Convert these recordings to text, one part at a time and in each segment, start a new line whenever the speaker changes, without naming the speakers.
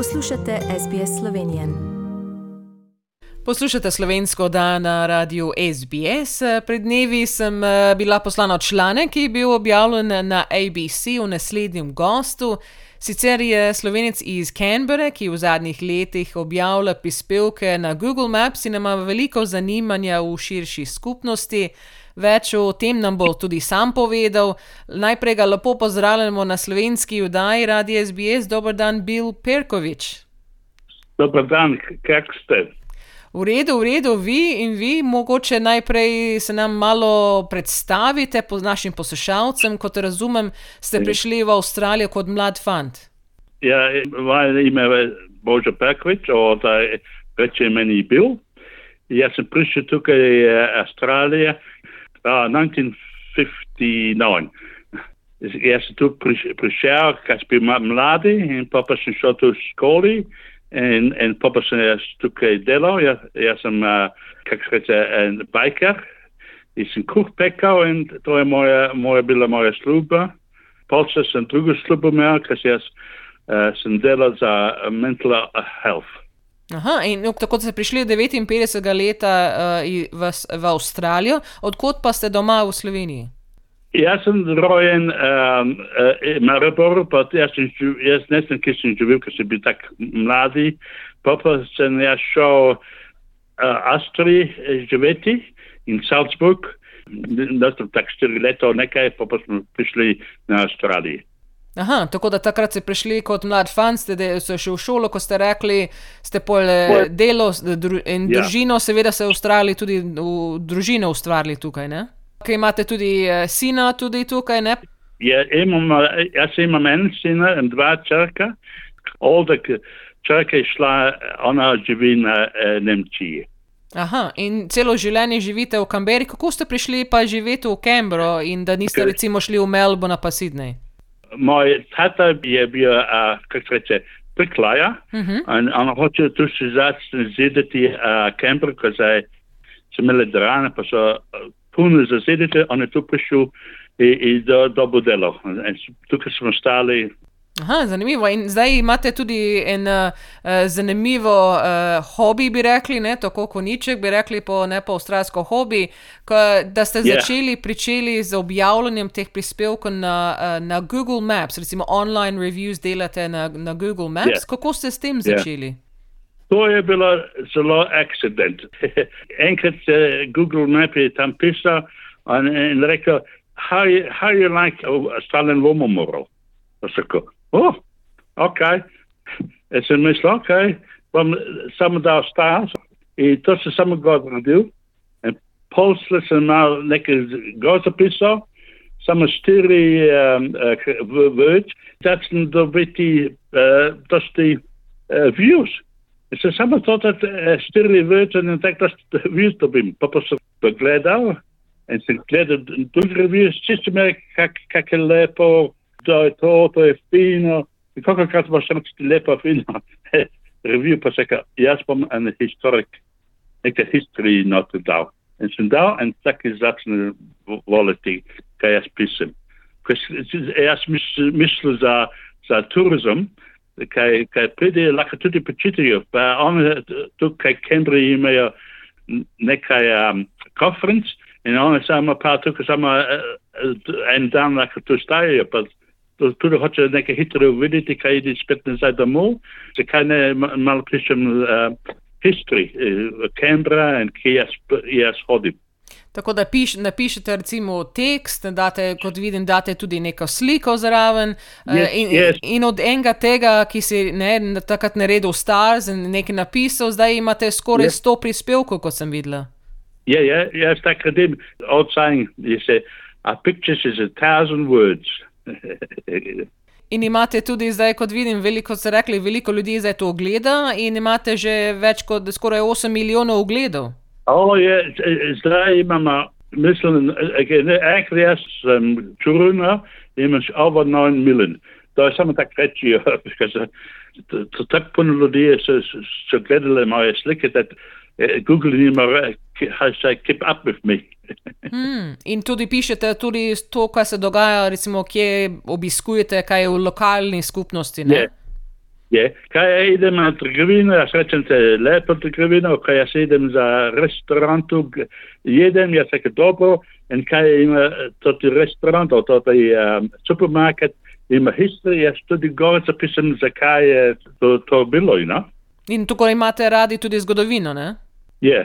Poslušate SBS Slovenije.
Poslušate slovensko dan na radiju SBS. Pred dnevi sem eh, bila poslana članek, ki je bil objavljen na ABC v naslednjem gostu. Sicer je slovenec iz Canberra, ki v zadnjih letih objavlja prispevke na Google Maps in ima veliko zanimanja v širši skupnosti. Več o tem nam bo tudi sam povedal. Najprej ga lepo pozdravljamo na slovenski vdaji Radio SBS. Dober dan, Bill Perkovič.
Dober dan, kak ste?
V redu, v redu, vi in vi, mogoče najprej se nam malo predstavite po našim poslušalcem. Kot razumem, ste prišli v Avstralijo kot mlad fant.
Ja, moje ime je Božo Perkovič, od reče meni Bill. Jaz sem prišel tukaj v Avstralijo. Uh, 1959. Jaz sem tu prišel, kaj sem bil mladi in pa sem šel tu v šoli in, in pa sem jaz tukaj delal. Jaz, jaz sem, uh, kako se reče, en biker. Jaz sem kuh pekal in to je moja, moja bila moja služba. Polče sem drugo službo imel, ker jaz uh, sem delal za mental health.
Aha, in no, tako ste prišli 59. leta uh, v, v Avstralijo, odkot pa ste doma v Sloveniji?
Jaz sem rojen um, uh, v Mariboru, pa jaz, sem, jaz ne sem, ki sem živel, ker sem bil tako mladi. Pa pa sem jaz šel v uh, Avstriji živeti in Salzburg, da sem tako štiri leta nekaj, pa pa smo prišli na Avstralijo.
Aha, tako da takrat ste prišli kot mlad fan, ste šli v šolo, ko ste rekli, ste pol eh, delo dru, in ja. družino, seveda se ustvarjali tudi v družino ustvarjali tukaj, ne? Kaj imate tudi uh, sina tudi tukaj, ne?
Ja, imam, jaz imam en sina in dva črka. Olda črka je šla, ona živi na uh, Nemčiji.
Aha, in celo življenje živite v Kamberi. Kako ste prišli pa živeti v Cambro in da niste recimo šli v Melbourne pa Sydney?
Moj tata je bil, uh, kako se reče, priklaja. Uh -huh. In on hoče tu se zazidati uh, kamper, ko zdaj so imeli drane, pa so puno zazidati, on je tu prišel in, in do, dobo delo. In tukaj smo stali
Aha, zanimivo. In zdaj imate tudi en uh, zanimivo uh, hobi, bi rekli, ne, tako koniček, bi rekli po nepoavstralsko hobi, ko, da ste yeah. začeli pričeli z objavljanjem teh prispevkov na, uh, na Google Maps, recimo online reviews delate na, na Google Maps. Yeah. Kako ste s tem začeli? Yeah.
To je bilo zelo akcident. Enkrat je Google Map je tam pisal in, in rekel, how you, how you like Stalin Woman moral? Oh, ok. Jaz sem mislil, ok, bom samo dal stas in to sem samo god naredil. In posle sem mal nekaj god zapisal, samo štiri um, uh, vod, da sem dobiti uh, dosti uh, views. In sem samo to, da uh, štiri vod in tako da views dobim. Pa pa sem pogledal in sem gledal druge reviews, čisto me, kak, kak je to je to, to je fino. In kako krat imaš reči lepo, fino, reviju pa se, jaz bom en historik, nekaj historiji not dal. In sem dal in tako začne voliti, kaj jaz pisem. Jaz mislim za, za turizem, kaj, kaj pride, lahko tudi počitijo, pa oni tukaj Cambridge imajo nekaj um, konferenc in oni samo pa tukaj samo uh, en dan lahko tu stajajo, tudi hoče nekaj hitro videti, kaj ide spet nazaj domov, zakaj ne malo pišem uh, history, uh, Canberra in kje jaz, jaz hodim.
Tako da piš, napišete recimo tekst, date, kot vidim, date tudi neko sliko zraven
yes, uh, in, yes.
in od enega tega, ki si ne, takrat naredil star, nekaj napisal, zdaj imate skoraj yes. 100 prispevkov, kot sem videla.
Ja, ja, jaz tako redim, old saying, you say, a picture is a thousand words.
In imate tudi zdaj, kot vidim, veliko, ste rekli, veliko ljudi zdaj to ogleda in imate že več kot skoraj 8 milijonov ogledov.
O, je, zdaj imamo, mislim, jaz sem čuruna, imaš over 9 milijon. To je samo tako reči, ker tako puno ljudi, so, so gledali moje slike, da Google nima, how say, keep up with me.
Hmm. In tudi pišete tudi to, kar se dogaja, recimo, kje obiskujete, kaj je v lokalni skupnosti.
Ja, Je, kaj ja idem na trgovino, ja srećem se lepo trgovino, kaj ja se idem za restorantu, g- jedem, ja tako dobro, in kaj ima to ti restaurant, to ti um, supermarket, ima history, ja tudi gore zapisam, zakaj je to, to bilo, know?
In tukaj imate radi tudi zgodovino, ne?
Je,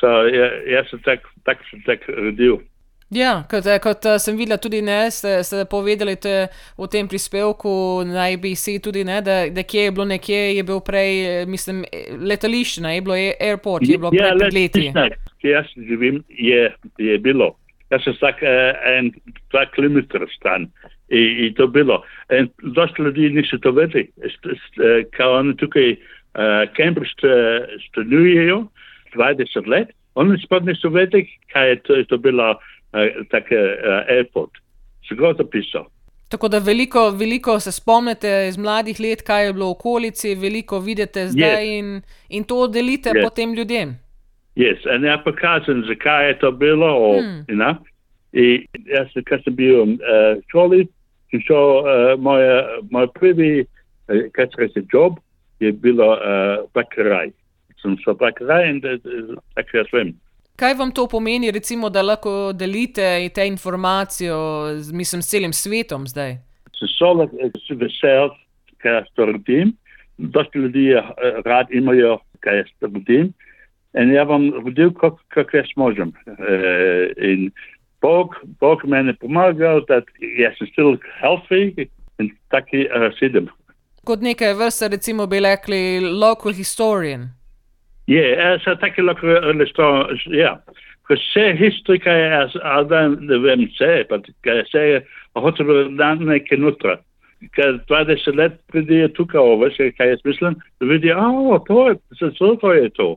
so, ja, jaz sem tak, tak sem tak rodil.
Ja, kot, eh, kot eh, sem videla tudi ne, ste, ste povedali te, v tem prispevku na ABC tudi ne, da, da kje je bilo nekje, je bil prej, eh, mislim, letališče, ne, je bilo je airport, je bilo
Ja,
pred leti.
ki jaz živim, je, je bilo. Jaz sem vsak en, dva kilometra stan in, in to bilo. In dosta ljudi niso to vedeli, st- st- kao oni tukaj uh, Cambridge st- stanujejo 20 let, oni spod niso vedeli, kaj je to, je to bilo uh, tak uh, airport. Se ga zapisal.
Tako da veliko, veliko se spomnite iz mladih let, kaj je bilo v okolici, veliko vidite zdaj in, in to delite
Yes.
potem ljudem.
Yes, in ja pokažem, zakaj je to bilo.
Hmm.
know? I jaz, kad sem bil v uh, šoli, sem šel, uh, moja, moj prvi, uh, kaj se job je bilo uh, bakaraj. Sem šel bakaraj in da- da- tako jaz vem.
Kaj vam to pomeni, recimo, da lahko delite te informacije, z, mislim, s celim svetom zdaj?
Sem šel, sem vesel, kaj jaz to naredim. Dosti ljudi uh, rad imajo, kaj jaz to naredim. In ja bom vodil, kako kak jaz možem. Uh, in Bog, Bog meni pomagal, da jaz sem still healthy in taki uh, sedem.
Kot neke vrste, recimo, bi rekli, local historian.
Je, yeah, so taki lahko resto, ja. Ko vse historika je, jaz, ali ne vem vse, pa kaj se je, hoče bi dan nekaj notra. Ker 20 let pridijo tukaj over, še kaj jaz mislim, da vidijo, a, to je, zato to je to.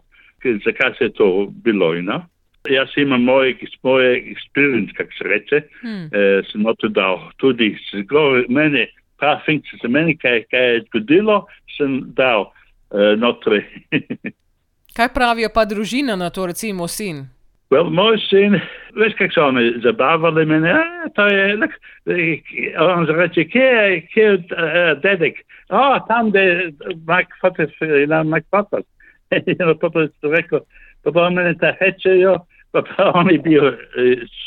Zakaj se je to bilo, you know? Jaz imam moj, moj experience, kako se reče,
Hmm.
eh, sem noto dal tudi, se govori, meni, pa funkcije za meni, kaj, kaj je zgodilo, sem dal eh, notri.
Kaj pravijo pa družina na to, recimo sin?
Wel, moj sin, veš kako so oni zabavali mene, a, to je, nek, on reče, kje je, kje je uh, dedek? O, tam da je Mike Fotis, na Mike Fotis. In potom je rekel, pa pa mene ta hečejo, pa pa on je bil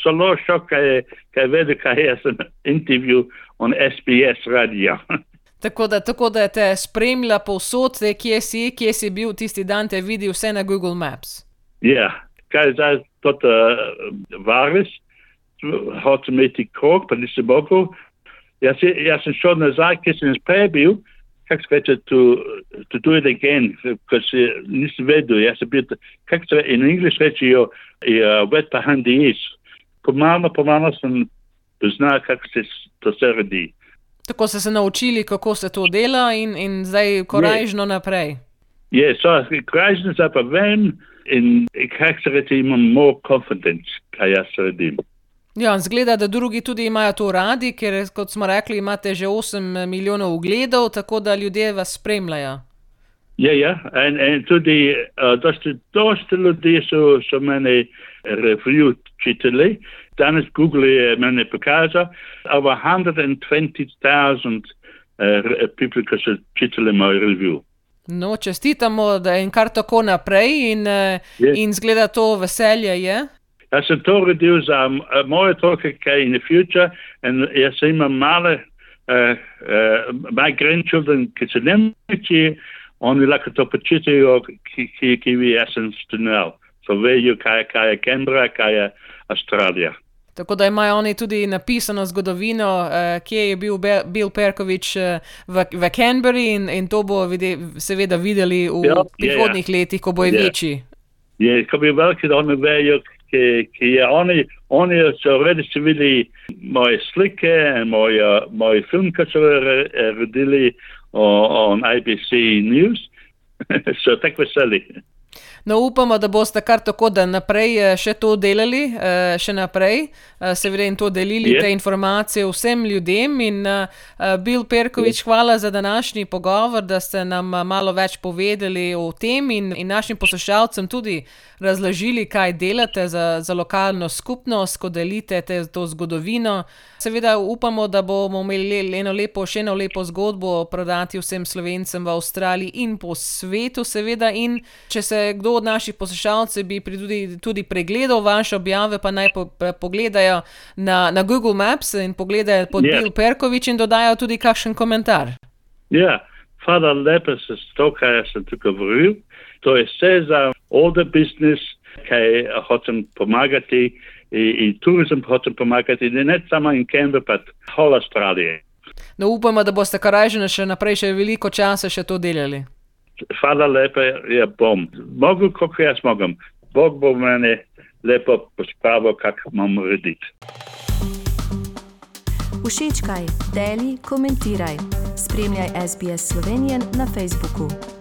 zelo šok, kaj je, kaj vedel, kaj je sem intervju on SBS radio.
Tako da, tako da te spremlja povsod, kje si, kje si bil tisti dan, te vidi vse na Google Maps.
Ja, kaj zdaj tot uh, varis, hoče imeti krok, pa nisem mogel. Jaz, jaz sem šel nazaj, ker sem prej bil, kako se reče, to, to do it again, ker se nisem vedel, jaz sem bil, kako se in English rečijo, uh, wet behind the ears. Pomalo, pomalo sem poznal, kako se to se redi.
Tako ste se naučili, kako se to dela, in, in zdaj korajžno naprej.
Je, so, krajšno se pa vem in kako se reče, imam more confidence, kaj jaz redim.
Ja, zgleda, da drugi tudi imajo to radi, ker, kot smo rekli, imate že 8 milijonov ogledov, tako da ljudje vas spremljajo.
Ja, ja, in, in tudi uh, dosta, dosta ljudi so, so mene review čitali. Danes Google je mene pokazal, over 120,000 uh, people, ki so čitali moj review.
No, čestitamo, da je in kar tako naprej, in, eh,
Je.
in zgleda to veselje je.
Jaz sem to redil za moje otroke, kaj in the future, in jaz imam male, uh, uh, my grandchildren, ki so Nemci, oni lahko to počitajo, ki, ki, ki vi jaz sem stunel. So vejo, kaj, kaj je Canberra, kaj je Avstralija.
Tako da imajo oni tudi napisano zgodovino, eh, kje je bil Be- Bill Perkovič eh, v, v Canberri, in, in to bo vide, seveda videli v
Ja, ja,
prihodnih letih, ko bo je
Ja.
večji.
Je, ko bi veliki, da oni vejo, ki, ki je oni, oni so redi si videli moje slike in moj, uh, moj film, ki so re- redili on ABC News. so tako veseli.
No, upamo, da boste kar tako, da naprej eh, še to delali, eh, še naprej, eh, seveda in to delili
Je.
te informacije vsem ljudem. In Bil Perkovič, hvala za današnji pogovor, da ste nam malo več povedali o tem in, in našim poslušalcem tudi razložili, kaj delate za, za lokalno skupnost, ko delite te, to zgodovino. Seveda upamo, da bomo imeli eno lepo, še eno lepo zgodbo prodati vsem slovencem v Avstraliji in po svetu, seveda. In če se kdo od naših poslušalcev bi tudi, tudi pregledal vaše objave, pa naj po, po- pogledajo na, na Google Maps in pogledajo pod
Ja.
Bill Perkovič in dodajo tudi kakšen komentar.
Ja, hvala lepa za to, kar sem tukaj govoril. To je vse za the business, kaj hočem pomagati in, in turizem hočem pomagati, in ne samo in Canberra, pa whole Australije.
No, upamo, da boste karajžene še naprej še veliko časa še to delali.
Hvala lepa, ja bom. Mogu, koliko jaz mogem. Bog bo mene lepo pospravil, kako imam urediti.
Všečkaj, deli, komentiraj. Spremljaj SBS Slovenijo na Facebooku.